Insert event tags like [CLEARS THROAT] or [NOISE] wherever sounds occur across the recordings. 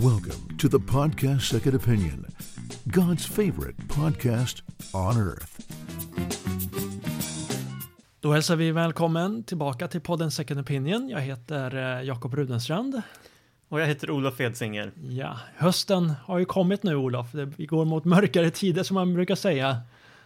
Welcome to the podcast Second Opinion, God's favorite podcast on earth. Då hälsar vi välkommen tillbaka till podden Second Opinion. Jag heter eh, Jakob Rudenstrand. Och jag heter Olof Edsinger. Ja, hösten har ju kommit nu Olof. Vi går mot mörkare tider som man brukar säga.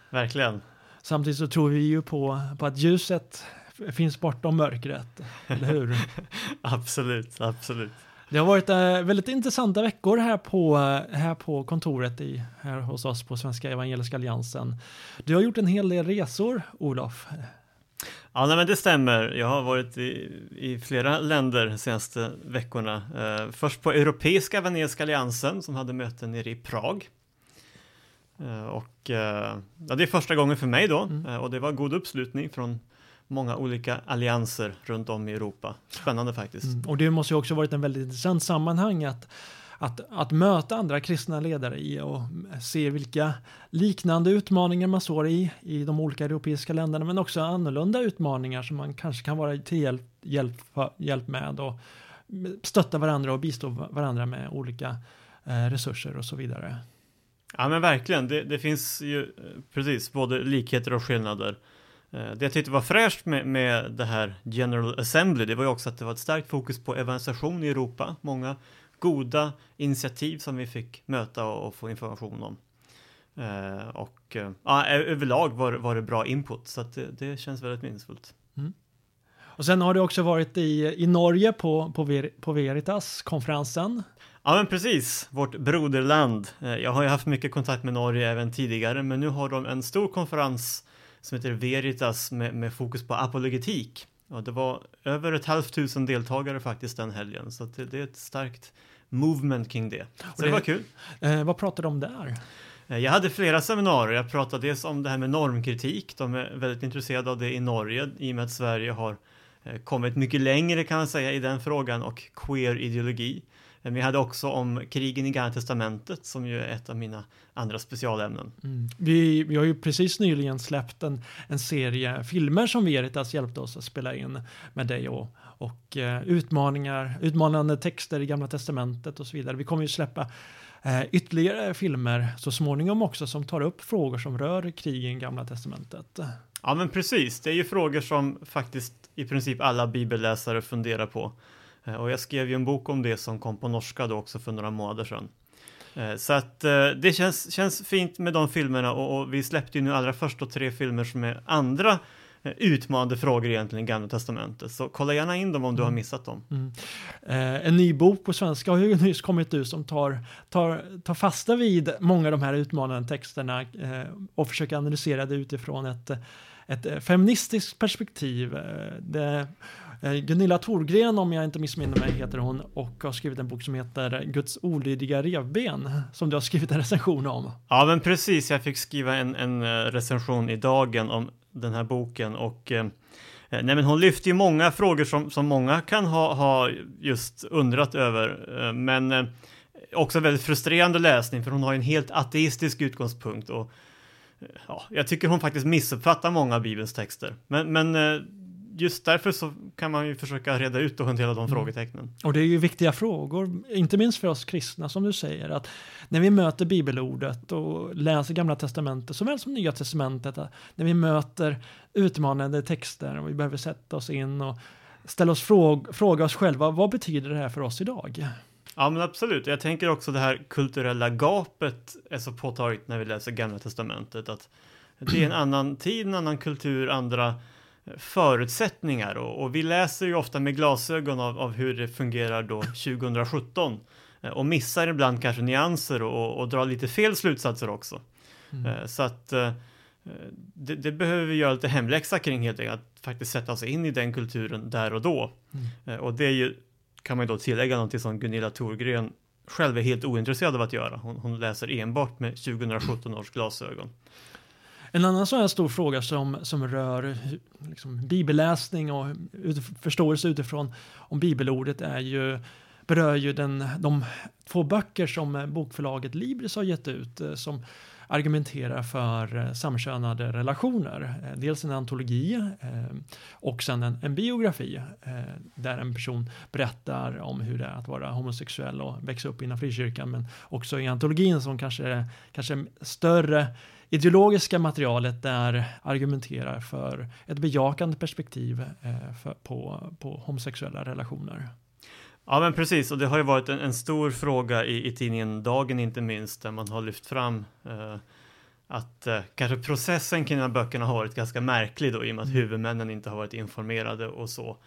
Verkligen. Samtidigt så tror vi ju på, på att ljuset finns bortom mörkret, eller hur? [LAUGHS] absolut, absolut. Det har varit äh, väldigt intressanta veckor här på, äh, här på kontoret i, här hos oss på Svenska Evangeliska Alliansen. Du har gjort en hel del resor, Olof. Ja, nej, men det stämmer. Jag har varit i, i flera länder de senaste veckorna. Eh, först på Europeiska Evangeliska Alliansen som hade möten nere i Prag. Eh, och eh, ja, det är första gången för mig då mm. Eh, och det var god uppslutning från många olika allianser runt om i Europa. Spännande faktiskt. Mm. Och det måste ju också varit en väldigt intressant sammanhang att, att, att möta andra kristna ledare i och se vilka liknande utmaningar man står i i de olika europeiska länderna men också annorlunda utmaningar som man kanske kan vara till hjälp, hjälp, hjälp med och stötta varandra och bistå varandra med olika eh, resurser och så vidare. Ja men verkligen, det, det finns ju eh, precis både likheter och skillnader. Eh, det jag tyckte var fräscht med, med det här General Assembly, det var ju också att det var ett starkt fokus på evangelisation i Europa. Många goda initiativ som vi fick möta och, och få information om. Eh, och eh, ja, överlag var, var det bra input, så det, det känns väldigt meningsfullt. Mm. Och sen har du också varit i, i Norge på, på, Ver, på Veritas-konferensen. Ja men precis, vårt broderland. Eh, jag har ju haft mycket kontakt med Norge även tidigare, men nu har de en stor konferens som heter Veritas med, med fokus på apologetik. Och det var över ett halvt tusen deltagare faktiskt den helgen, så det, det är ett starkt movement kring det. Så det, det, var kul. Eh, vad pratade de om där? Eh, jag hade flera seminarier. Jag pratade dels om det här med normkritik. De är väldigt intresserade av det i Norge i och med att Sverige har eh, kommit mycket längre kan man säga i den frågan och queer ideologi. Men vi hade också om krigen i Gamla Testamentet som ju är ett av mina andra specialämnen. Mm. Vi, vi har ju precis nyligen släppt en, en serie filmer som Veritas hjälpte oss att spela in med dig och, och uh, utmaningar, utmanande texter i Gamla Testamentet och så vidare. Vi kommer ju släppa uh, ytterligare filmer så småningom också som tar upp frågor som rör krigen i Gamla Testamentet. Ja men precis, det är ju frågor som faktiskt i princip alla bibelläsare funderar på. Eh, och jag skrev ju en bok om det som kom på norska då också för några månader sedan. Eh, så att eh, det känns, känns fint med de filmerna och, och vi släppte ju nu allra först då tre filmer som är andra utmanande frågor egentligen i Gamla Testamentet. Så kolla gärna in dem om du har mm. missat dem. Mm. Eh, en ny bok på svenska har ju nyss kommit ut som tar, tar, tar fasta vid många av de här utmanande texterna eh, och försöker analysera det utifrån ett, ett feministiskt perspektiv. Det Eh, Gunilla Thorgren, om jag inte missminner mig, heter hon och har skrivit en bok som heter Guds olydiga revben, som du har skrivit en recension om. Ja, men precis. Jag fick skriva en, en eh, recension i dagen om den här boken och eh, eh, Nej, men hon lyfter ju många frågor som, som många kan ha, ha just undrat över, men också väldigt frustrerande läsning för hon har en helt ateistisk utgångspunkt och ja, jag tycker hon faktiskt missuppfattar många av Bibelns texter. Men, men just därför så kan man ju försöka reda ut och hantera de mm. frågetecknen. Och det är ju viktiga frågor, inte minst för oss kristna som du säger, att när vi möter bibelordet och läser gamla testamentet såväl som nya testamentet, när vi möter utmanande texter och vi behöver sätta oss in och ställa oss fråg, fråga oss själva, vad betyder det här för oss idag? Ja men absolut, jag tänker också det här kulturella gapet är så påtagligt när vi läser gamla testamentet, att det är en annan tid, en annan kultur, andra förutsättningar och, och, vi läser ju ofta med glasögon av, av hur det fungerar då 2017 eh, och missar ibland kanske nyanser och, och drar lite fel slutsatser också. Mm. Eh, så att eh, det, det, behöver vi göra lite hemläxa kring helt enkelt, att faktiskt sätta oss in i den kulturen där och då. Mm. Och det är ju, kan man ju då tillägga någonting som Gunilla Thorgren själv är helt ointresserad av att göra. Hon, hon läser enbart med 2017 års glasögon. En annan sån här stor fråga som, som rör liksom, bibelläsning och ut, förståelse utifrån om bibelordet är ju berör ju den, de två böcker som bokförlaget Libris har gett ut eh, som argumenterar för eh, samkönade relationer. Eh, dels en antologi och sen en, en biografi där en person berättar om hur det är att vara homosexuell och växa upp inom frikyrkan men också i antologin som kanske är kanske större ideologiska materialet där argumenterar för ett bejakande perspektiv för, på, på homosexuella relationer. Ja men precis och det har ju varit en, en stor fråga i, i, tidningen Dagen inte minst där man har lyft fram eh, att eh, kanske processen kring de här böckerna har varit ganska märklig då i och med att mm. huvudmännen inte har varit informerade och så.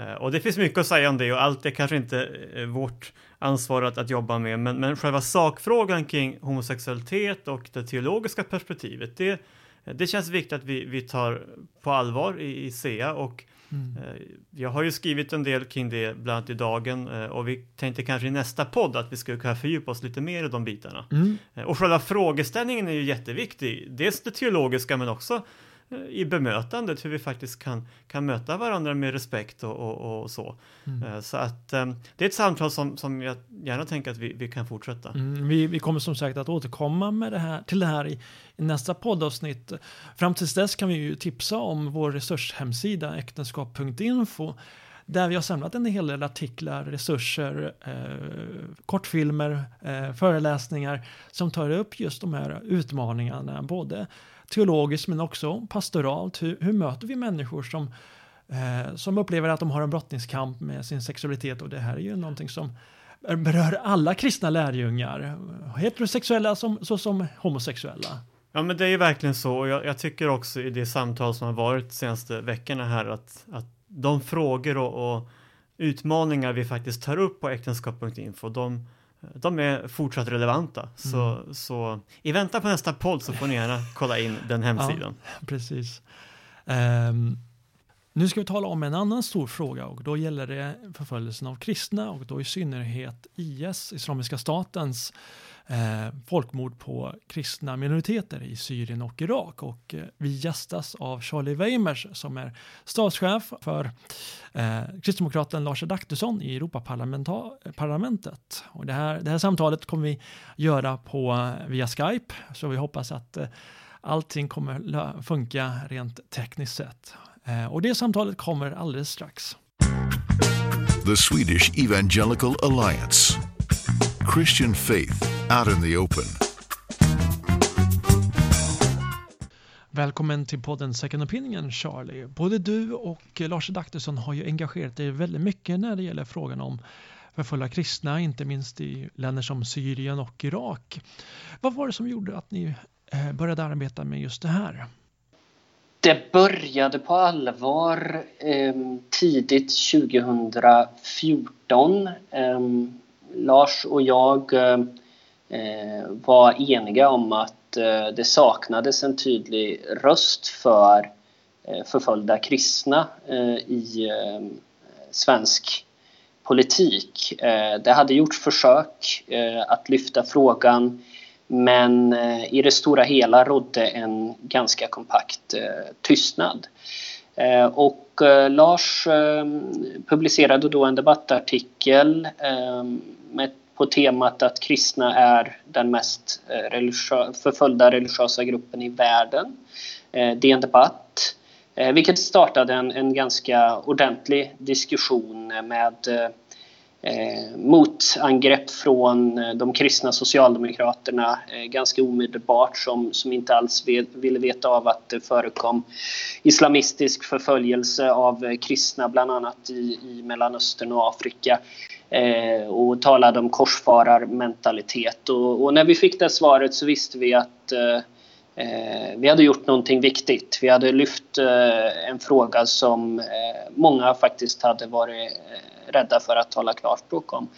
Eh, och det finns mycket att säga om det och allt är kanske inte eh, vårt ansvar att, att jobba med men, men själva sakfrågan kring homosexualitet och det teologiska perspektivet det, det känns viktigt att vi, vi tar på allvar i, i SEA och Mm. Eh, jag har ju skrivit en del kring det, bland annat i Dagen, eh, och vi tänkte kanske i nästa podd att vi skulle kunna fördjupa oss lite mer i de bitarna. Mm. Eh, och själva frågeställningen är ju jätteviktig, dels det teologiska men också i bemötandet, hur vi faktiskt kan, kan möta varandra med respekt och, och, och så. Mm. Så att det är ett samtal som, som jag gärna tänker att vi, vi kan fortsätta. Mm, vi, vi kommer som sagt att återkomma med det här, till det här i, i nästa poddavsnitt. Fram tills dess kan vi ju tipsa om vår resurshemsida äktenskap.info där vi har samlat en hel del artiklar, resurser, eh, kortfilmer, eh, föreläsningar som tar upp just de här utmaningarna, både teologiskt men också pastoralt. Hur, hur möter vi människor som, eh, som upplever att de har en brottningskamp med sin sexualitet och det här är ju någonting som berör alla kristna lärjungar, heterosexuella som, så som homosexuella. Ja men det är ju verkligen så och jag, jag, tycker också i det samtal som har varit de senaste veckorna här att, att de frågor och, och utmaningar vi faktiskt tar upp på äktenskap.info de, de är fortsatt relevanta. Mm. Så, så i väntan på nästa podd så får ni gärna kolla in den hemsidan. Ja, precis. Um, nu ska vi tala om en annan stor fråga och då gäller det förföljelsen av kristna och då i synnerhet IS, Islamiska statens eh, folkmord på kristna minoriteter i Syrien och Irak. Och eh, vi gästas av Charlie Weimers som är statschef för eh, kristdemokraten Lars Adaktusson i Europaparlamentet. Och det, här, det här samtalet kommer vi göra på, eh, via Skype så vi hoppas att eh, allting kommer funka rent tekniskt sett. Eh, och det samtalet kommer alldeles strax. The Swedish Evangelical Alliance Christian faith out in the open. Välkommen till podden Second Opinion Charlie. Både du och Lars Adaktusson har ju engagerat dig väldigt mycket när det gäller frågan om förföljda kristna, inte minst i länder som Syrien och Irak. Vad var det som gjorde att ni eh, började arbeta med just det här? Det började på allvar eh, tidigt 2014. Eh, Lars och jag ehm, eh, var eniga om att eh, det saknades en tydlig röst för eh, förföljda kristna eh, i ehm, svensk politik. Eh, det hade gjorts försök eh, att lyfta frågan men eh, i det stora hela rådde en ganska kompakt eh, tystnad. Eh, och Lars publicerade då en debattartikel med, på temat att kristna är den mest religiö förföljda religiösa gruppen i världen. Det är en debatt, vilket startade en, en ganska ordentlig diskussion med eh, motangrepp från eh, de kristna socialdemokraterna eh, ganska omedelbart som, som inte alls vet, ville veta av att det förekom islamistisk förföljelse av eh, kristna bland annat i, i Mellanöstern och Afrika eh, och talade om korsfararmentalitet. Och, och, när vi fick det svaret så visste vi att eh, eh vi hade gjort någonting viktigt. Vi hade lyft en fråga som många faktiskt hade varit rädda för att tala klarspråk om.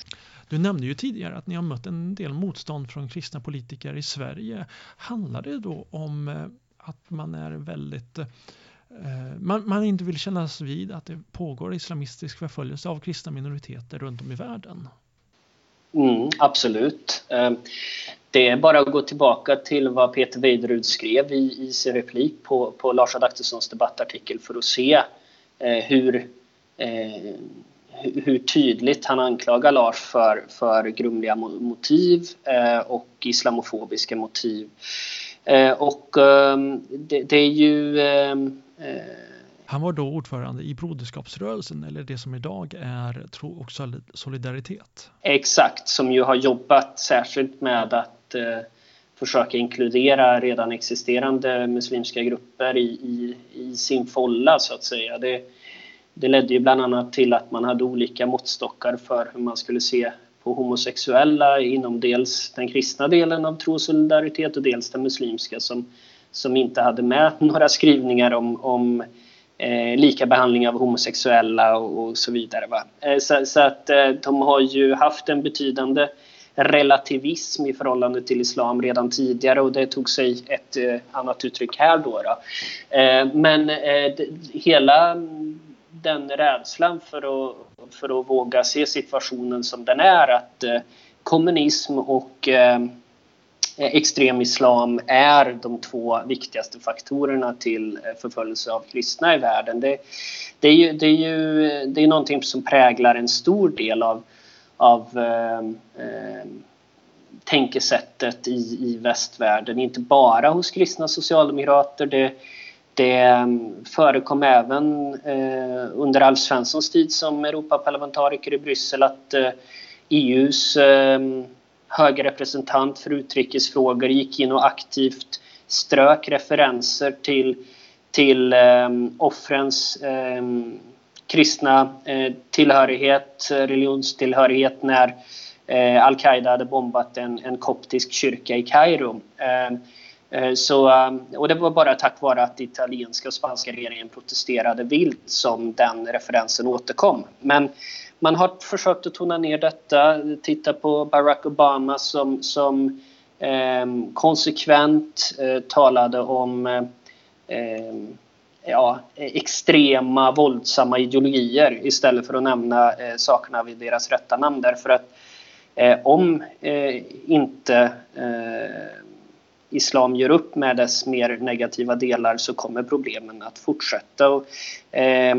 Du nämnde ju tidigare att ni har mött en del motstånd från kristna politiker i Sverige. Handlar det då om att man är väldigt Eh, man, man, inte vill kännas vid att det pågår islamistisk förföljelse av kristna minoriteter runt om i världen? Mm, absolut. Eh, det är bara att gå tillbaka till vad Peter Weiderud skrev i, i sin replik på, på Lars Adaktussons debattartikel för att se eh, hur, eh, hur tydligt han anklagar Lars för, för grumliga motiv eh, och islamofobiska motiv Och ehm, det, det är ju ehm, han var då ordförande i Broderskapsrörelsen eller det som idag är Tro och solidaritet. Exakt, som ju har jobbat särskilt med att eh, försöka inkludera redan existerande muslimska grupper i, i, i sin folla så att säga. Det, det ledde ju bland annat till att man hade olika måttstockar för hur man skulle se på homosexuella inom dels den kristna delen av tro och solidaritet och dels den muslimska som, som inte hade med [LAUGHS] några skrivningar om, om eh, lika behandling av homosexuella och, och så vidare. Va? Eh, så, så, att eh, de har ju haft en betydande relativism i förhållande till islam redan tidigare och det tog sig ett eh, annat uttryck här då. då. Eh, men eh, hela den rädslan för att, för att våga se situationen som den är att eh, kommunism och eh, eh, extrem islam är de två viktigaste faktorerna till förföljelse av kristna i världen. Det, det är ju, det är ju det är någonting som präglar en stor del av, av eh, eh, tänkesättet i, i västvärlden, inte bara hos kristna socialdemokrater. Det, det ehm, förekom även eh, under Alf Svenssons tid som Europaparlamentariker i Bryssel att eh, EUs ehm, höga representant för utrikesfrågor gick in och aktivt strök referenser till, till ehm, offrens kristna eh, tillhörighet, religionstillhörighet när eh, al-Qaida hade bombat en, en koptisk kyrka i Kairo. Eh, så, ehm, och det var bara tack vare att italienska och spanska regeringen protesterade vilt som den referensen återkom. Men man har försökt att tona ner detta. Titta på Barack Obama som, som eh, konsekvent eh, talade om eh, ehm, ja, extrema, våldsamma ideologier istället för att nämna eh, sakerna vid deras rätta namn. Därför att eh, om eh, inte eh, islam gör upp med dess mer negativa delar så kommer problemen att fortsätta. Och, eh,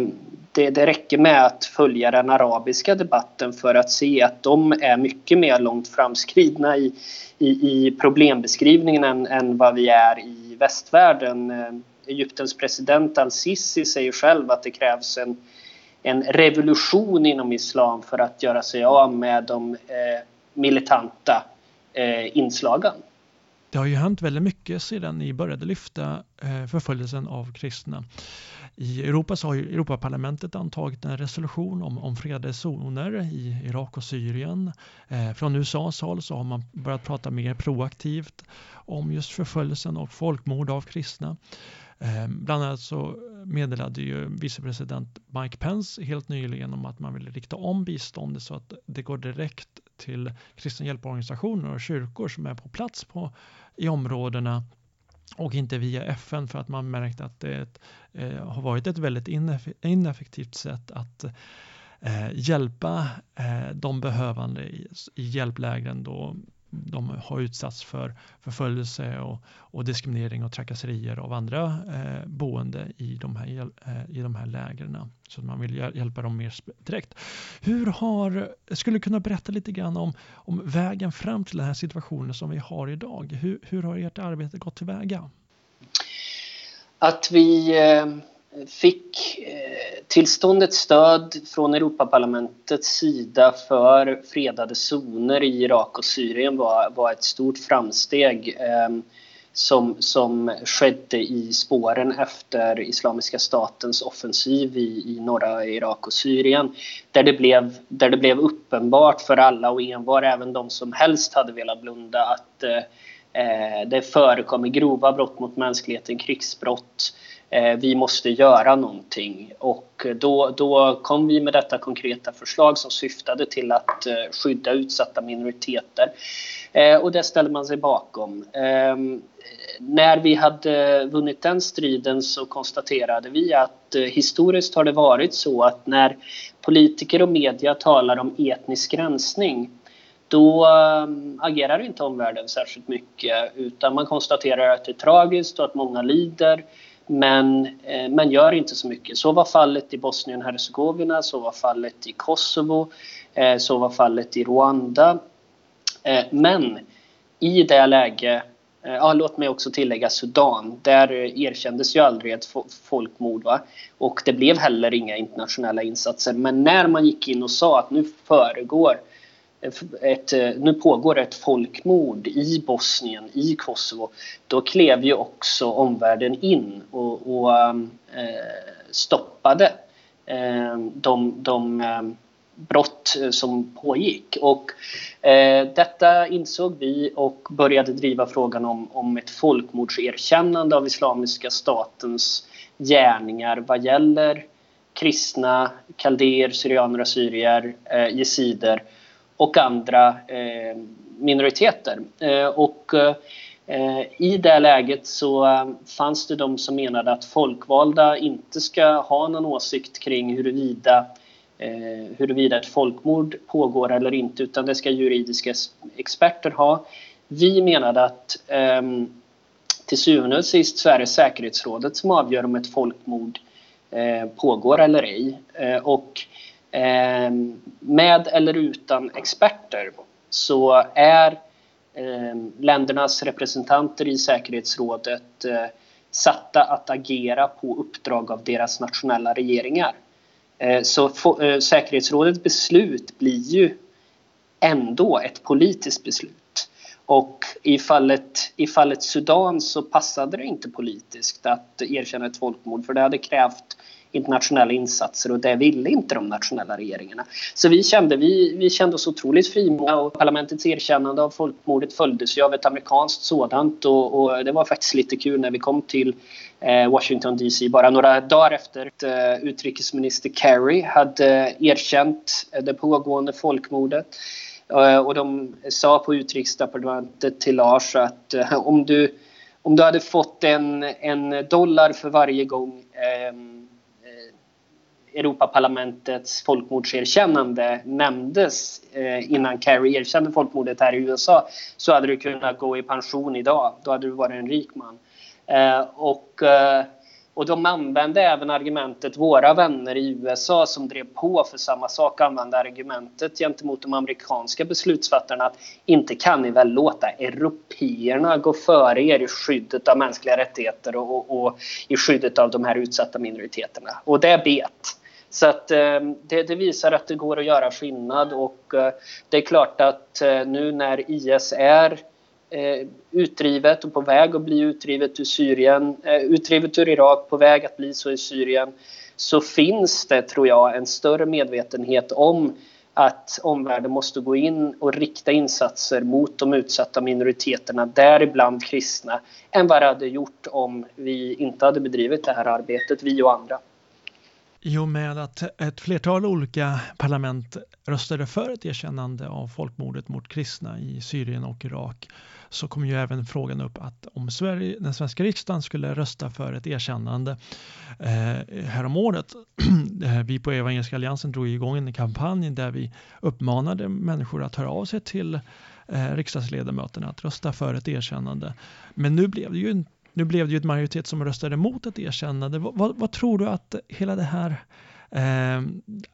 det, det räcker med att följa den arabiska debatten för att se att de är mycket mer långt framskridna i, i, i problembeskrivningen än, än vad vi är i västvärlden. Eh, Egyptens president al-Sisi säger själv att det krävs en, en revolution inom islam för att göra sig av med de eh, militanta eh, inslagen. Det har ju hänt väldigt mycket sedan ni började lyfta eh, förföljelsen av kristna. I Europa så har ju Europaparlamentet antagit en resolution om, om fredade zoner i Irak och Syrien. Eh, från USAs håll så har man börjat prata mer proaktivt om just förföljelsen och folkmord av kristna. Eh, bland annat så meddelade ju vicepresident Mike Pence helt nyligen om att man vill rikta om biståndet så att det går direkt till kristna hjälporganisationer och kyrkor som är på plats på, i områdena och inte via FN för att man märkt att det eh, har varit ett väldigt ineffektivt sätt att eh, hjälpa eh, de behövande i, i hjälplägren då de har utsatts för förföljelse och, och diskriminering och trakasserier av andra eh, boende i de här, eh, i de här lägren. Så man vill hjälpa dem mer direkt. Hur har, skulle du kunna berätta lite grann om, om vägen fram till den här situationen som vi har idag? Hur, hur har ert arbete gått tillväga? Att vi eh fick eh, tillståndet stöd från Europaparlamentets sida för fredade zoner i Irak och Syrien var, var ett stort framsteg eh, som, som skedde i spåren efter Islamiska statens offensiv i, i norra Irak och Syrien. Där det, blev, där det blev uppenbart för alla och envar, även de som helst hade velat blunda, att eh, eh det förekommer grova brott mot mänskligheten, krigsbrott Eh, Eh, vi måste göra någonting. Och då, då kom vi med detta konkreta förslag som syftade till att eh, skydda utsatta minoriteter. Eh, och det ställde man sig bakom. Ehm, när vi hade vunnit den striden så konstaterade vi att eh, historiskt har det varit så att när politiker och media talar om etnisk rensning då eh, agerar inte omvärlden särskilt mycket utan man konstaterar att det är tragiskt och att många lider men, eh, men gör inte så mycket. Så var fallet i Bosnien-Hercegovina, så var fallet i Kosovo, eh, så var fallet i Rwanda. Eh, men i det läge eh, ja, låt mig också tillägga Sudan. Där eh, erkändes ju aldrig ett folkmord. Va? Och det blev heller inga internationella insatser. Men när man gick in och sa att nu föregår ett, nu pågår ett folkmord i Bosnien, i Kosovo, då klev ju också omvärlden in och, och äh, stoppade äh, de, de äh, brott som pågick. Och eh, detta insåg vi och började driva frågan om, om ett folkmordserkännande av Islamiska statens gärningar vad gäller kristna, kaldéer, syrianer, assyrier, eh, jesider och andra eh, minoriteter. Eh, och eh, i det läget så eh, fanns det de som menade att folkvalda inte ska ha någon åsikt kring huruvida eh, huruvida ett folkmord pågår eller inte utan det ska juridiska experter ha. Vi menade att ehm, till syvende och sist så är det säkerhetsrådet som avgör om ett folkmord eh, pågår eller ej. Och Ehm, med eller utan experter så är ehm, ländernas representanter i säkerhetsrådet eh, satta att agera på uppdrag av deras nationella regeringar. Eh, så eh, säkerhetsrådets beslut blir ju ändå ett politiskt beslut. Och i fallet, i fallet Sudan så passade det inte politiskt att erkänna ett folkmord för det hade krävt internationella insatser och det ville inte de nationella regeringarna. Så vi kände, vi, vi kände oss otroligt frimodiga och parlamentets erkännande av folkmordet följdes ju av ett amerikanskt sådant och, och det var faktiskt lite kul när vi kom till eh, Washington DC bara några dagar efter att eh, utrikesminister Kerry hade erkänt eh, det pågående folkmordet. Och de sa på utrikesdepartementet till Lars att om du, om du hade fått en, en dollar för varje gång eh, Europaparlamentets folkmordserkännande nämndes eh, innan Kerry erkände folkmordet här i USA så hade du kunnat gå i pension idag. Då hade du varit en rik man. Eh, och, eh, och de använde även argumentet, våra vänner i USA som drev på för samma sak, använde argumentet gentemot de amerikanska beslutsfattarna att inte kan ni väl låta européerna gå före er i skyddet av mänskliga rättigheter och, och, och i skyddet av de här utsatta minoriteterna. Och det bet. Så att eh, det, det, visar att det går att göra skillnad och eh, det är klart att eh, nu när IS är eh, utdrivet och på väg att bli utdrivet ur Syrien, eh, utdrivet ur Irak, på väg att bli så i Syrien, så finns det, tror jag, en större medvetenhet om att omvärlden måste gå in och rikta insatser mot de utsatta minoriteterna, däribland kristna, än vad det hade gjort om vi inte hade bedrivit det här arbetet, vi och andra. I och med att ett flertal olika parlament röstade för ett erkännande av folkmordet mot kristna i Syrien och Irak så kom ju även frågan upp att om Sverige, den svenska riksdagen skulle rösta för ett erkännande eh, häromåret. [CLEARS THROAT] Eh, vi på Evangeliska alliansen drog igång en kampanj där vi uppmanade människor att höra av sig till eh, riksdagsledamöterna att rösta för ett erkännande. Men nu blev det ju inte nu blev det ju ett majoritet som röstade emot ett erkännande. Vad, vad, vad tror du att hela det här eh,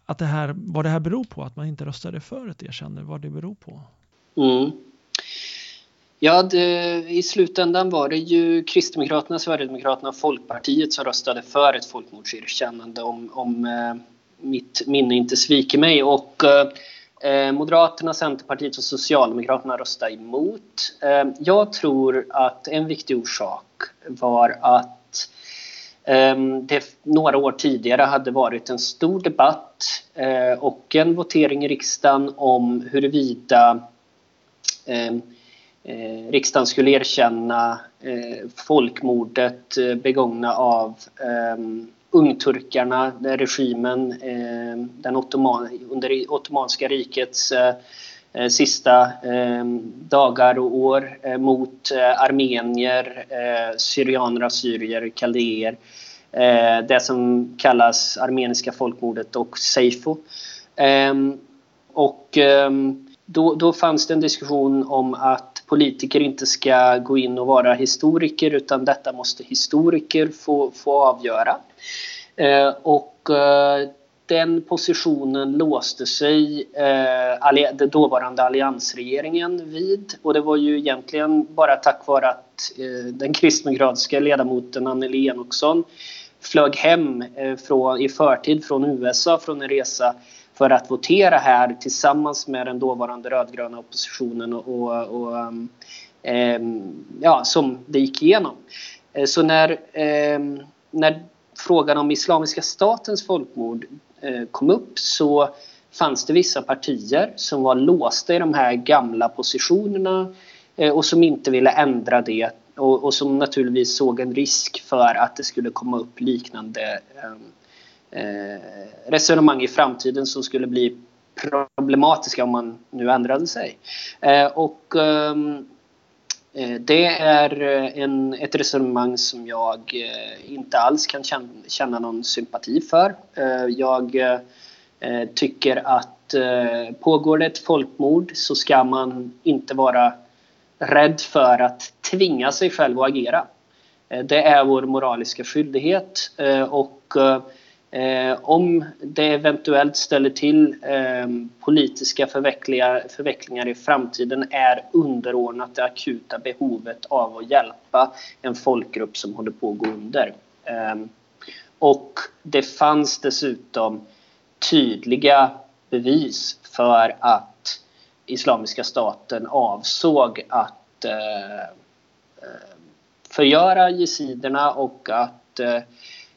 att det här, vad det här beror på, att man inte röstade för ett erkännande, vad det beror på? Mm. Ja, det, i slutändan var det ju Kristdemokraterna, Sverigedemokraterna och Folkpartiet som röstade för ett folkmordserkännande om, om eh, mitt minne inte sviker mig. Och eh, Eh, Eh, Moderaterna, Centerpartiet och Socialdemokraterna röstade emot. Eh, jag tror att en viktig orsak var att ehm, det några år tidigare hade varit en stor debatt eh, och en votering i riksdagen om huruvida ehm, riksdagen skulle erkänna folkmordet begångna av ehm, ungturkarna, regimen eh, den ottoman, under det Ottomanska rikets eh, eh, sista eh, dagar och år eh, mot eh, armenier, syrianer, assyrier, kaldéer. Det som kallas armeniska folkmordet och Seifo. Och då, då fanns det en diskussion om att politiker inte ska gå in och vara historiker utan detta måste historiker få, få avgöra. Eh, och eh, den positionen låste sig eh, den dåvarande alliansregeringen vid och det var ju egentligen bara tack vare att eh, den kristdemokratiska ledamoten Anneli Enoksson flög hem eh, från, i förtid från USA från en resa för att votera här tillsammans med den dåvarande rödgröna oppositionen och, och, och eh, ja, som det gick igenom. Eh, så när, eh, när frågan om Islamiska statens folkmord eh, kom upp så fanns det vissa partier som var låsta i de här gamla positionerna eh, och som inte ville ändra det och, och, som naturligtvis såg en risk för att det skulle komma upp liknande Eh, resonemang i framtiden som skulle bli problematiska om man nu ändrade sig. Eh, och ehm, Eh, det är eh, en, ett resonemang som jag eh, inte alls kan känna någon sympati för. Eh, jag tycker att pågår det ett folkmord så ska man inte vara rädd för att tvinga sig själv att agera. Det är vår moraliska skyldighet och Eh, om det eventuellt ställer till eh, politiska förvecklingar, förvecklingar i framtiden är underordnat det akuta behovet av att hjälpa en folkgrupp som håller på att gå under. Eh, och det fanns dessutom tydliga bevis för att Islamiska staten avsåg att eh, eh förgöra jesiderna och att eh,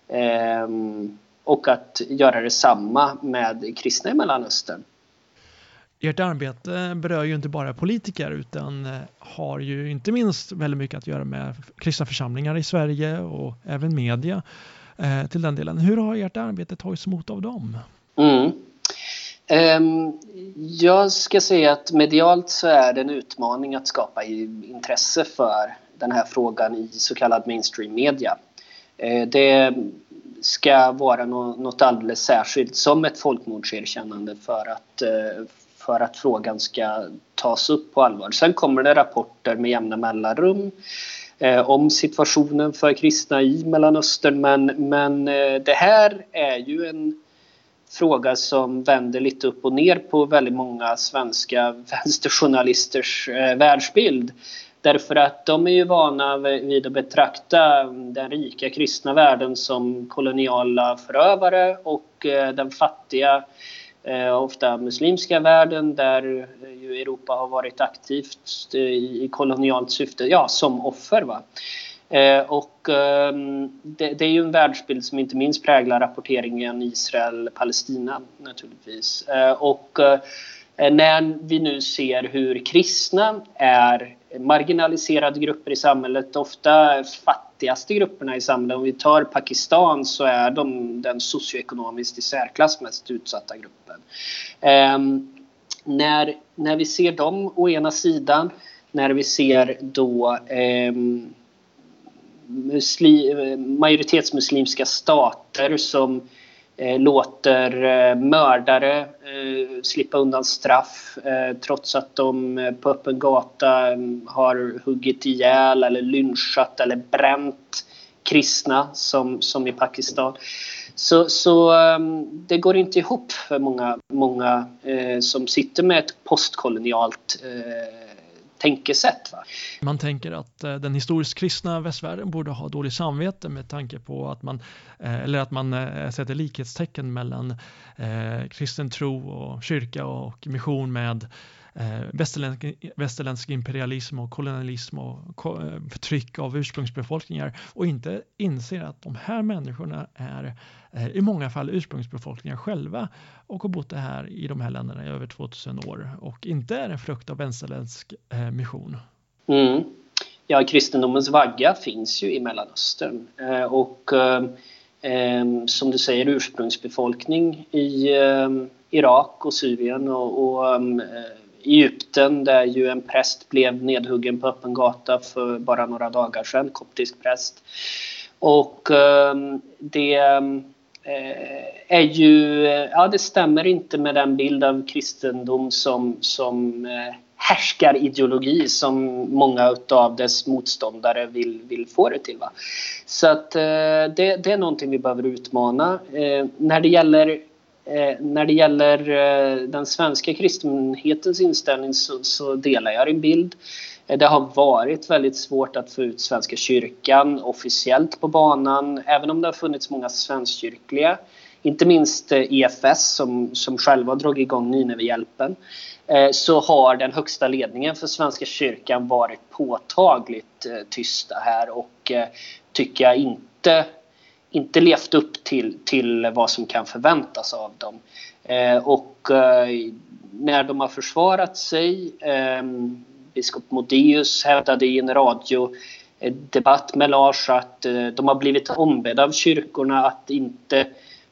ehm, och att göra detsamma med kristna i Mellanöstern. Ert arbete berör ju inte bara politiker utan eh, har ju inte minst väldigt mycket att göra med kristna församlingar i Sverige och även media eh, till den delen. Hur har ert arbete tagits emot av dem? Mm. Um, jag ska säga att medialt så är det en utmaning att skapa intresse för den här frågan i så kallad mainstream media. Uh, det ska vara något alldeles särskilt som ett folkmordserkännande för att, eh, för att frågan ska tas upp på allvar. Sen kommer det rapporter med jämna mellanrum eh, om situationen för kristna i Mellanöstern men, men eh, det här är ju en fråga som vänder lite upp och ner på väldigt många svenska [LAUGHS] vänsterjournalisters världsbild. Därför att de är ju vana vid att betrakta den rika kristna världen som koloniala förövare och eh, den fattiga, eh, ofta muslimska världen där eh, ju Europa har varit aktivt i kolonialt syfte, ja, som offer. Va? Och ehm, det är ju en världsbild som inte minst präglar rapporteringen Israel-Palestina naturligtvis. Och Eh, när vi nu ser hur kristna är marginaliserade grupper i samhället, ofta fattigaste grupperna i samhället. Om vi tar Pakistan så är de den socioekonomiskt i särklass mest utsatta gruppen. Eh, när, när vi ser dem å ena sidan, när vi ser då ehm, eh, muslim, majoritetsmuslimska stater som Eh, låter eh, mördare eh, slippa undan straff trots att de på öppen gata mm, har huggit ihjäl eller lynchat eller bränt kristna som, som i Pakistan. Så, så mm, det går inte ihop för många, många som sitter med ett postkolonialt tänkesätt. Va? Man tänker att eh, den historiskt kristna västvärlden borde ha dåligt samvete med tanke på att man, eh, eller att man eh, sätter likhetstecken mellan eh, kristen tro och kyrka och mission med eh, västerländsk, västerländsk imperialism och kolonialism och ko eh, förtryck av ursprungsbefolkningar och inte inser att de här människorna är Eh, i många fall ursprungsbefolkningar själva och har bott här i de här länderna i över 2000 år och inte är en frukt av vänsterländsk eh, mission. Mm. Ja, kristendomens vagga finns ju i Mellanöstern eh, och eh, som du säger ursprungsbefolkning i Irak och Syrien och, och Egypten där ju en präst blev nedhuggen på öppen gata för bara några dagar sedan, koptisk präst. Och ehm, det eh, är ju, eh, ja det stämmer inte med den bild av kristendom som, som eh, härskarideologi som många av dess motståndare vill, vill få det till. Va? Så att det, det är någonting vi behöver utmana. När det gäller eh, när det gäller eh, den svenska kristenhetens inställning så, så delar jag din bild. Eh, det har varit väldigt svårt att få ut Svenska kyrkan officiellt på banan, även om det har funnits många svenskkyrkliga. Inte minst eh, EFS som, som själva dragit igång Ninevehjälpen. Eh, så har den högsta ledningen för Svenska kyrkan varit påtagligt eh, tysta här och eh, tycker jag inte, inte levt upp till, till vad som kan förväntas av dem. Eh, och eh, när de har försvarat sig eh, biskop Modéus hävdade i en radiodebatt med Lars att eh, de har blivit ombedda av kyrkorna att inte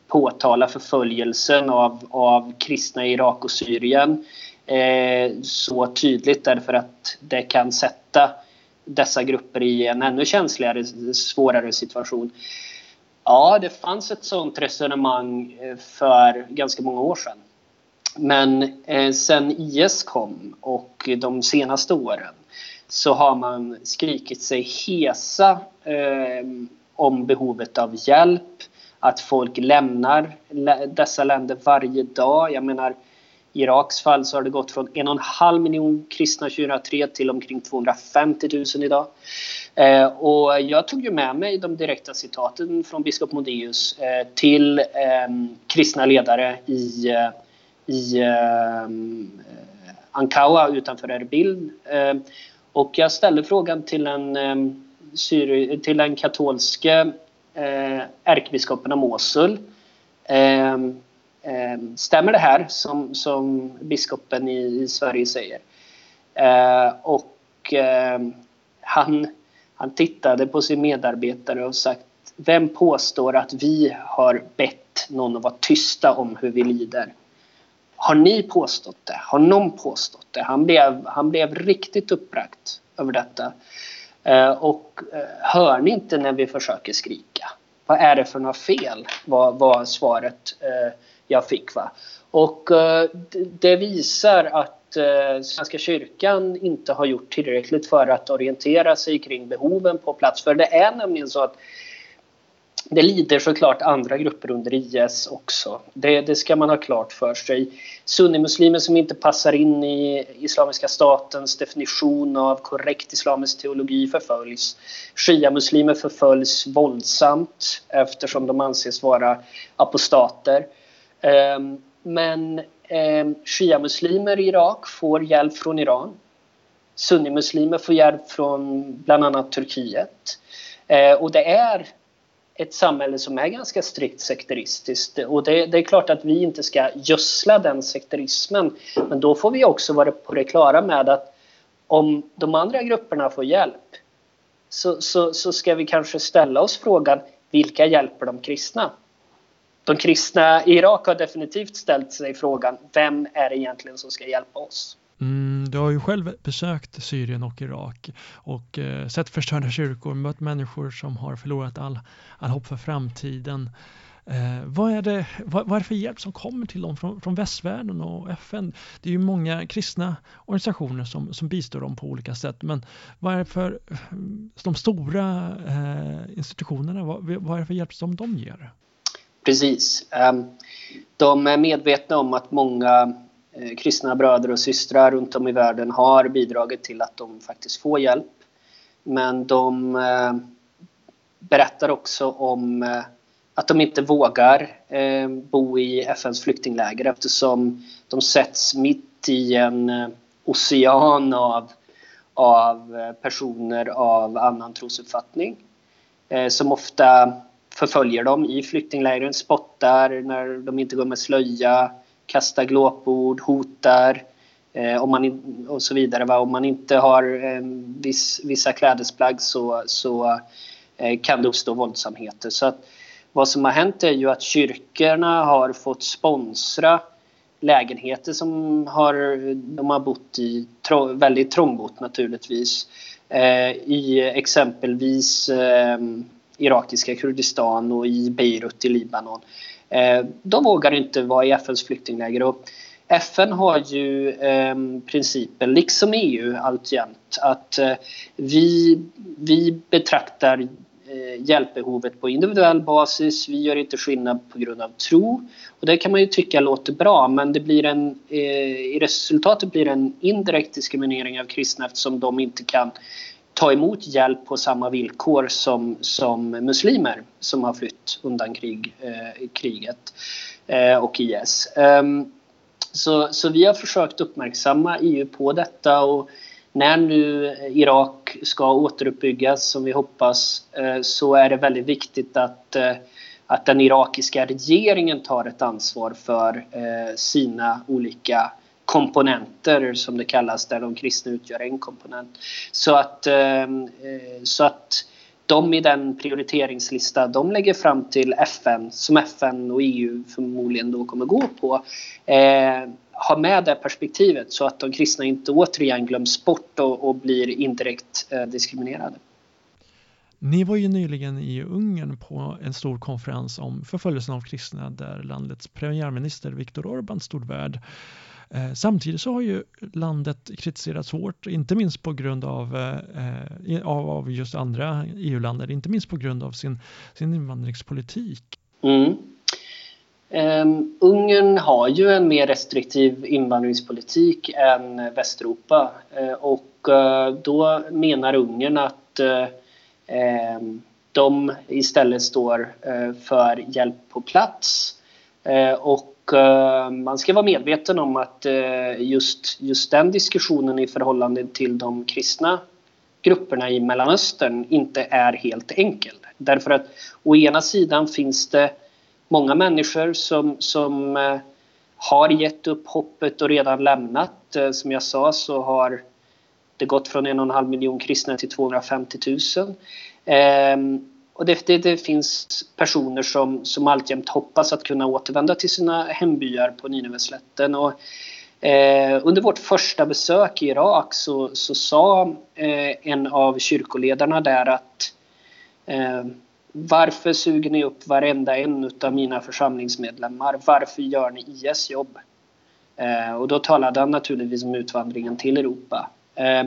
påtala förföljelsen av, av kristna i Irak och Syrien eh, så tydligt därför att det kan sätta dessa grupper i en ännu känsligare, svårare situation. Ja, det fanns ett sånt resonemang eh, för ganska många år sedan. Men eh, sen IS kom och de senaste åren så har man skrikit sig hesa eh, om behovet av hjälp. Att folk lämnar dessa länder varje dag. Jag menar, i Iraks fall så har det gått från en och en halv miljon kristna 2003 till omkring 250 000 idag. Eh, och jag tog ju med mig de direkta citaten från biskop Modéus eh, till eh, kristna ledare i eh, i ehm, eh, Ankawa utanför Erbil. Eh, och jag ställde frågan till den, eh, till den katolske eh, ärkebiskopen av Mosul. Eh, eh, stämmer det här som, som biskopen i, i Sverige säger? Eh, och eh, han, han tittade på sin medarbetare och sagt Vem påstår att vi har bett någon att vara tysta om hur vi lider? Har ni påstått det? Har någon påstått det? Han blev, han blev riktigt uppbragt över detta. Eh, och eh, hör ni inte när vi försöker skrika? Vad är det för något fel? Var, var svaret eh, jag fick. Va? Och eh, det visar att eh, Svenska kyrkan inte har gjort tillräckligt för att orientera sig kring behoven på plats. För det är nämligen så att det lider såklart andra grupper under IS också. Det, det ska man ha klart för sig. Sunnimuslimer som inte passar in i Islamiska statens definition av korrekt islamisk teologi förföljs. Shia-muslimer förföljs våldsamt eftersom de anses vara apostater. Ehm, men ehm, Shia-muslimer i Irak får hjälp från Iran. Sunnimuslimer får hjälp från bland annat Turkiet. Ehm, och det är ett samhälle som är ganska strikt sekteristiskt. Och det, det, är klart att vi inte ska gödsla den sekterismen. Men då får vi också vara på det klara med att om de andra grupperna får hjälp så, så, så ska vi kanske ställa oss frågan vilka hjälper de kristna? De kristna i Irak har definitivt ställt sig frågan vem är det egentligen som ska hjälpa oss? Mm, du har ju själv besökt Syrien och Irak och eh, sett förstörda kyrkor, mött människor som har förlorat all, all hopp för framtiden. Eh, vad, är det, vad, vad, är det för hjälp som kommer till dem från, från västvärlden och FN? Det är ju många kristna organisationer som, som bistår dem på olika sätt, men vad är det för eh, de stora eh, institutionerna, vad, vad, är det för hjälp som de ger? Precis. Ehm, de är medvetna om att många eh, kristna bröder och systrar runt om i världen har bidragit till att de faktiskt får hjälp. Men de eh, berättar också om eh, att de inte vågar ehm, bo i FNs flyktingläger eftersom de sätts mitt i en ocean av, av personer av annan trosuppfattning som ofta förföljer dem i flyktinglägren, spottar när de inte går med slöja, kastar glåpord, hotar eh, om man och så vidare. Va? Om man inte har eh, viss, vissa klädesplagg så, så eh, kan det uppstå våldsamheter. Så att, vad som har hänt är ju att kyrkorna har fått sponsra lägenheter som har, de har bott i, väldigt trångbott naturligtvis, eh, i exempelvis eh, irakiska Kurdistan och i Beirut i Libanon. Eh, de vågar inte vara i FNs flyktingläger. Och FN har ju eh, principen, liksom EU alltjämt, att eh, vi, vi betraktar eh, hjälpbehovet på individuell basis. Vi gör inte skillnad på grund av tro. Och det kan man ju tycka låter bra men det blir en, eh, i resultatet blir det en indirekt diskriminering av kristna eftersom de inte kan ta emot hjälp på samma villkor som, som muslimer som har flytt undan krig, eh, kriget eh, och IS. Um, ehm, så, så vi har försökt uppmärksamma EU på detta och när nu Irak ska återuppbyggas som vi hoppas eh, så är det väldigt viktigt att, eh, att den irakiska regeringen tar ett ansvar för eh, sina olika komponenter som det kallas där de kristna utgör en komponent. Så att, ehm, eh, så att de i den prioriteringslista de lägger fram till FN, som FN och EU förmodligen då kommer gå på, eh, med det perspektivet så att de kristna inte återigen glöms bort och, och blir indirekt eh, diskriminerade. Ni var ju nyligen i Ungern på en stor konferens om förföljelsen av kristna där landets premiärminister Viktor Orbán stod värd. Eh, samtidigt så har ju landet kritiserats hårt, inte minst på grund av, eh, av, av just andra EU-länder, inte minst på grund av sin, sin invandringspolitik. Mm. Um, Ungern har ju en mer restriktiv invandringspolitik än Västeuropa uh, och uh, då menar Ungern att uh, um, de istället står för hjälp på plats och Eh, man ska vara medveten om att eh, just, just den diskussionen i förhållande till de kristna grupperna i Mellanöstern inte är helt enkel. Därför att å ena sidan finns det många människor som, som eh, har gett upp hoppet och redan lämnat. Som jag sa så har det gått från en och en halv miljon kristna till 250 000. Ehm, och det, det, det, finns personer som, som alltjämt hoppas att kunna återvända till sina hembyar på Nineveslätten. Och, eh, under vårt första besök i Irak så, så sa eh, en av kyrkoledarna där att eh, varför suger ni upp varenda en av mina församlingsmedlemmar? Varför gör ni IS jobb? Eh, och då talade han naturligtvis om utvandringen till Europa. Eh,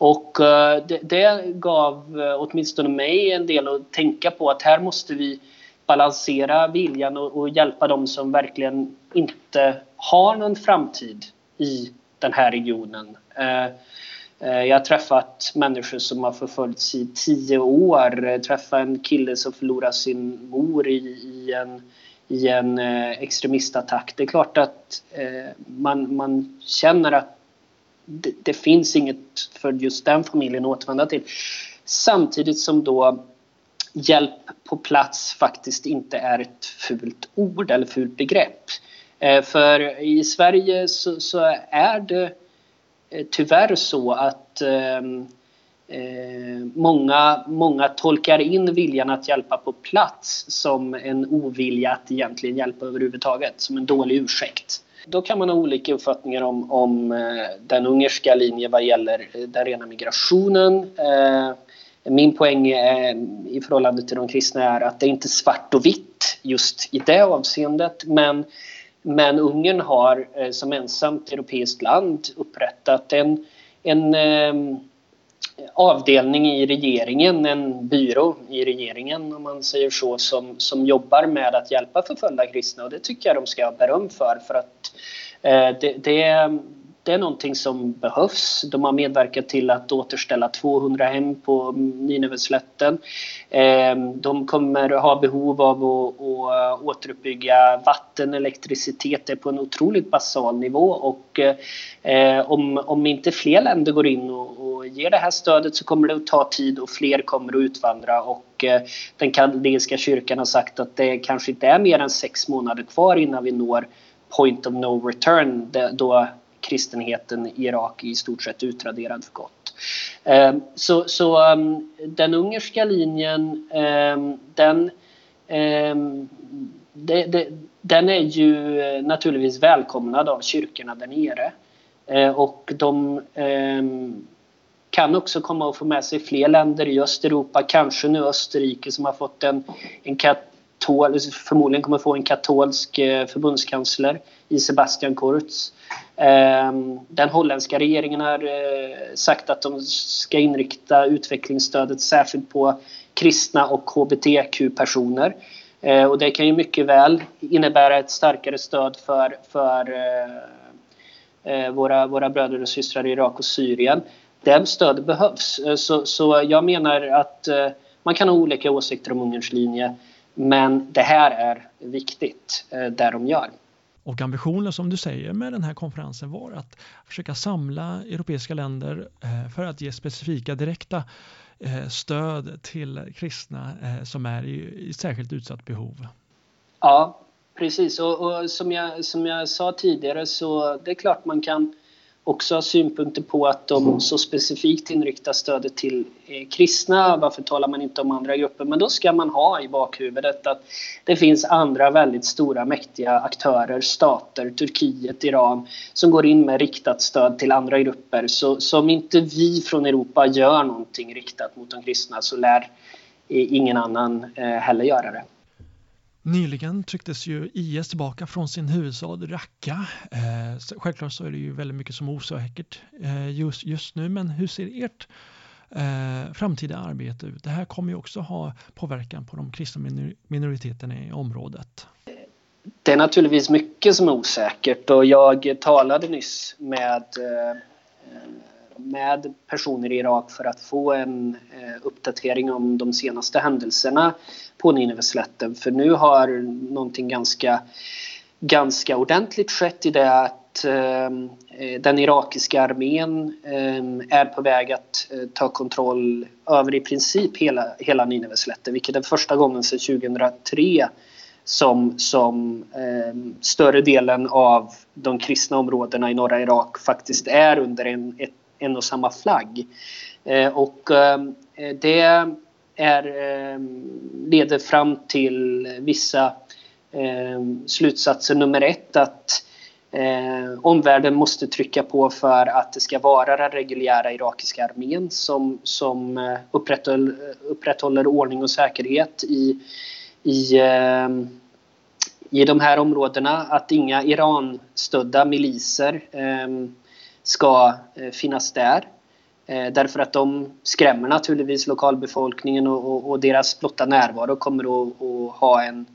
och eh, det, det, gav eh, åtminstone mig en del att tänka på att här måste vi balansera viljan och, och hjälpa dem som verkligen inte har någon framtid i den här regionen. Eh, jag har träffat människor som har förföljts i tio år. Jag träffade en kille som förlorade sin mor i, i en, i en extremistattack. Det är klart att man, man känner att det, det, finns inget för just den familjen att återvända till. Samtidigt som då hjälp på plats faktiskt inte är ett fult ord eller fult begrepp. Eh, för i Sverige så, så är det eh, tyvärr så att ehm, eh, många, många tolkar in viljan att hjälpa på plats som en ovilja att egentligen hjälpa överhuvudtaget, som en dålig ursäkt. Då kan man ha olika uppfattningar om, om eh, den ungerska linjen vad gäller eh, den rena migrationen. Eh, min poäng är, i förhållande till de kristna är att det inte är svart och vitt just i det avseendet. Men men Ungern har som ensamt europeiskt land upprättat en, en avdelning i regeringen, en byrå i regeringen om man säger så, som, som jobbar med att hjälpa förföljda kristna och det tycker jag de ska ha beröm för för att eh, det, det, det är någonting som behövs. De har medverkat till att återställa 200 hem på Nineveslätten. Eh, de kommer ha behov av att, att återuppbygga vatten, elektricitet det är på en otroligt basal nivå och eh, om, om inte fler länder går in och, och ger det här stödet så kommer det att ta tid och fler kommer att utvandra och eh, den kanadensiska kyrkan har sagt att det kanske inte är mer än sex månader kvar innan vi når point of no return då kristenheten i Irak i stort sett utraderad för gott. Eh, så, så ehm, den ungerska linjen, ehm, den, ehm, den är ju naturligtvis välkomnad av kyrkorna där nere. Eh, och de kan också komma att få med sig fler länder i Östeuropa, kanske nu Österrike som har fått en, en katol, förmodligen kommer få en katolsk eh, förbundskansler i Sebastian Kurz. Ehm, den holländska regeringen har eh, sagt att de ska inrikta utvecklingsstödet särskilt på kristna och hbtq-personer. Eh, och det kan ju mycket väl innebära ett starkare stöd för, för våra, våra bröder och systrar i Irak och Syrien. Det stödet behövs. Så, så jag menar att man kan ha olika åsikter om Ungerns linje men det här är viktigt, det de gör. Och ambitionen som du säger med den här konferensen var att försöka samla europeiska länder eh, för att ge specifika direkta eh, stöd till kristna eh, som är i, särskilt utsatt behov. Ja, precis. Och, och, som, jag, som jag sa tidigare så det är klart man kan också har synpunkter på att de mm. så specifikt inriktar stödet till eh, kristna. Varför talar man inte om andra grupper? Men då ska man ha i bakhuvudet att det finns andra väldigt stora mäktiga aktörer, stater, Turkiet, Iran, som går in med riktat stöd till andra grupper. Så, så om inte vi från Europa gör någonting riktat mot de kristna så lär eh, ingen annan eh, heller göra det. Nyligen trycktes ju IS tillbaka från sin huvudstad Raqqa. Eh, självklart så är det ju väldigt mycket som är osäkert eh, just, just nu, men hur ser ert eh, framtida arbete ut? Det här kommer ju också ha påverkan på de kristna minoriteterna i området. Det är naturligtvis mycket som är osäkert och jag talade nyss med eh, med personer i Irak för att få en eh, uppdatering om de senaste händelserna på Nineveslätten. För nu har någonting ganska, ganska ordentligt skett i det att eh, eh, den irakiska armén är på väg att ta kontroll över i princip hela, hela Nineveslätten, vilket är första gången sedan 2003 som, som eh, större delen av de kristna områdena i norra Irak faktiskt är under en, ett en och samma flagg. Eh, och ehm, det är, ehm, leder fram till vissa ehm, slutsatser. Nummer ett att Eh, omvärlden måste trycka på för att det ska vara den reguljära irakiska armén som, som eh, upprätthåller, upprätthåller ordning och säkerhet i, i, eh, i de här områdena. Att inga Iran-stödda miliser eh, ska eh, finnas där. Eh, därför att de skrämmer naturligtvis lokalbefolkningen och, och, och deras blotta närvaro kommer att, att, ha en,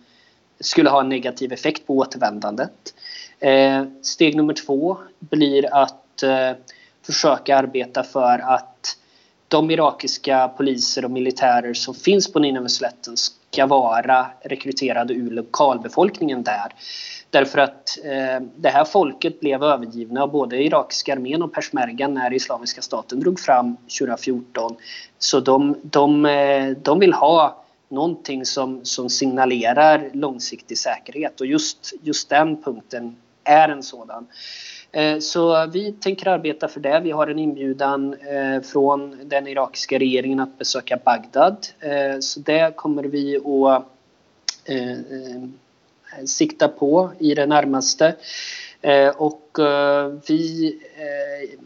skulle ha en negativ effekt på återvändandet. Eh, steg nummer två blir att försöka arbeta för att de irakiska poliser och militärer som finns på Nineveslätten ska vara rekryterade ur lokalbefolkningen där. Därför att eh, det här folket blev övergivna av både irakiska armén och persmergan när Islamiska staten drog fram 2014. Så de, de, eh, de vill ha någonting som, som signalerar långsiktig säkerhet och just, just den punkten är en sådan. Eh, så vi tänker arbeta för det. Vi har en inbjudan eh, från den irakiska regeringen att besöka Bagdad. Eh, så det kommer vi att sikta på i det närmaste. Och vi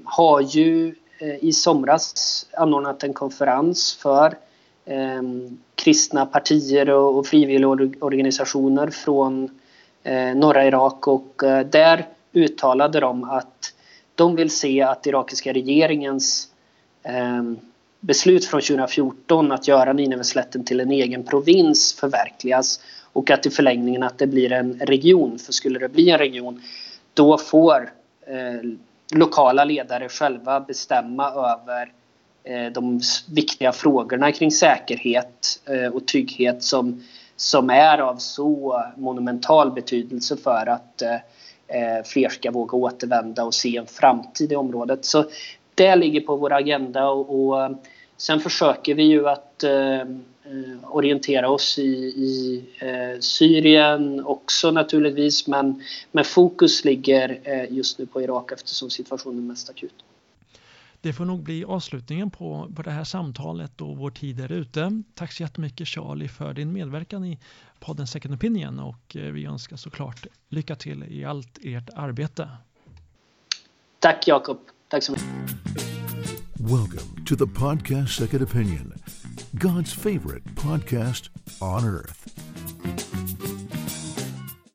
har ju i somras anordnat en konferens för kristna partier och frivilligorganisationer från norra Irak och där uttalade de att de vill se att irakiska regeringens ehm, beslut från 2014 att göra Nineveslätten till en egen provins förverkligas och att i förlängningen att det blir en region. För skulle det bli en region då får eh, lokala ledare själva bestämma över eh, de viktiga frågorna kring säkerhet eh, och trygghet som, som är av så monumental betydelse för att eh, Eh, fler ska våga återvända och se en framtid i området. Så det ligger på vår agenda och, och eh, sen försöker vi ju att eh, eh, orientera oss i, i eh, Syrien också naturligtvis men, men fokus ligger eh, just nu på Irak eftersom situationen är mest akut. Det får nog bli avslutningen på, på det här samtalet och vår tid är ute. Tack så jättemycket Charlie för din medverkan i podden Second Opinion och vi önskar såklart lycka till i allt ert arbete. Tack Jakob. Tack så mycket. Welcome to the podcast Second Opinion. God's favorite podcast on earth.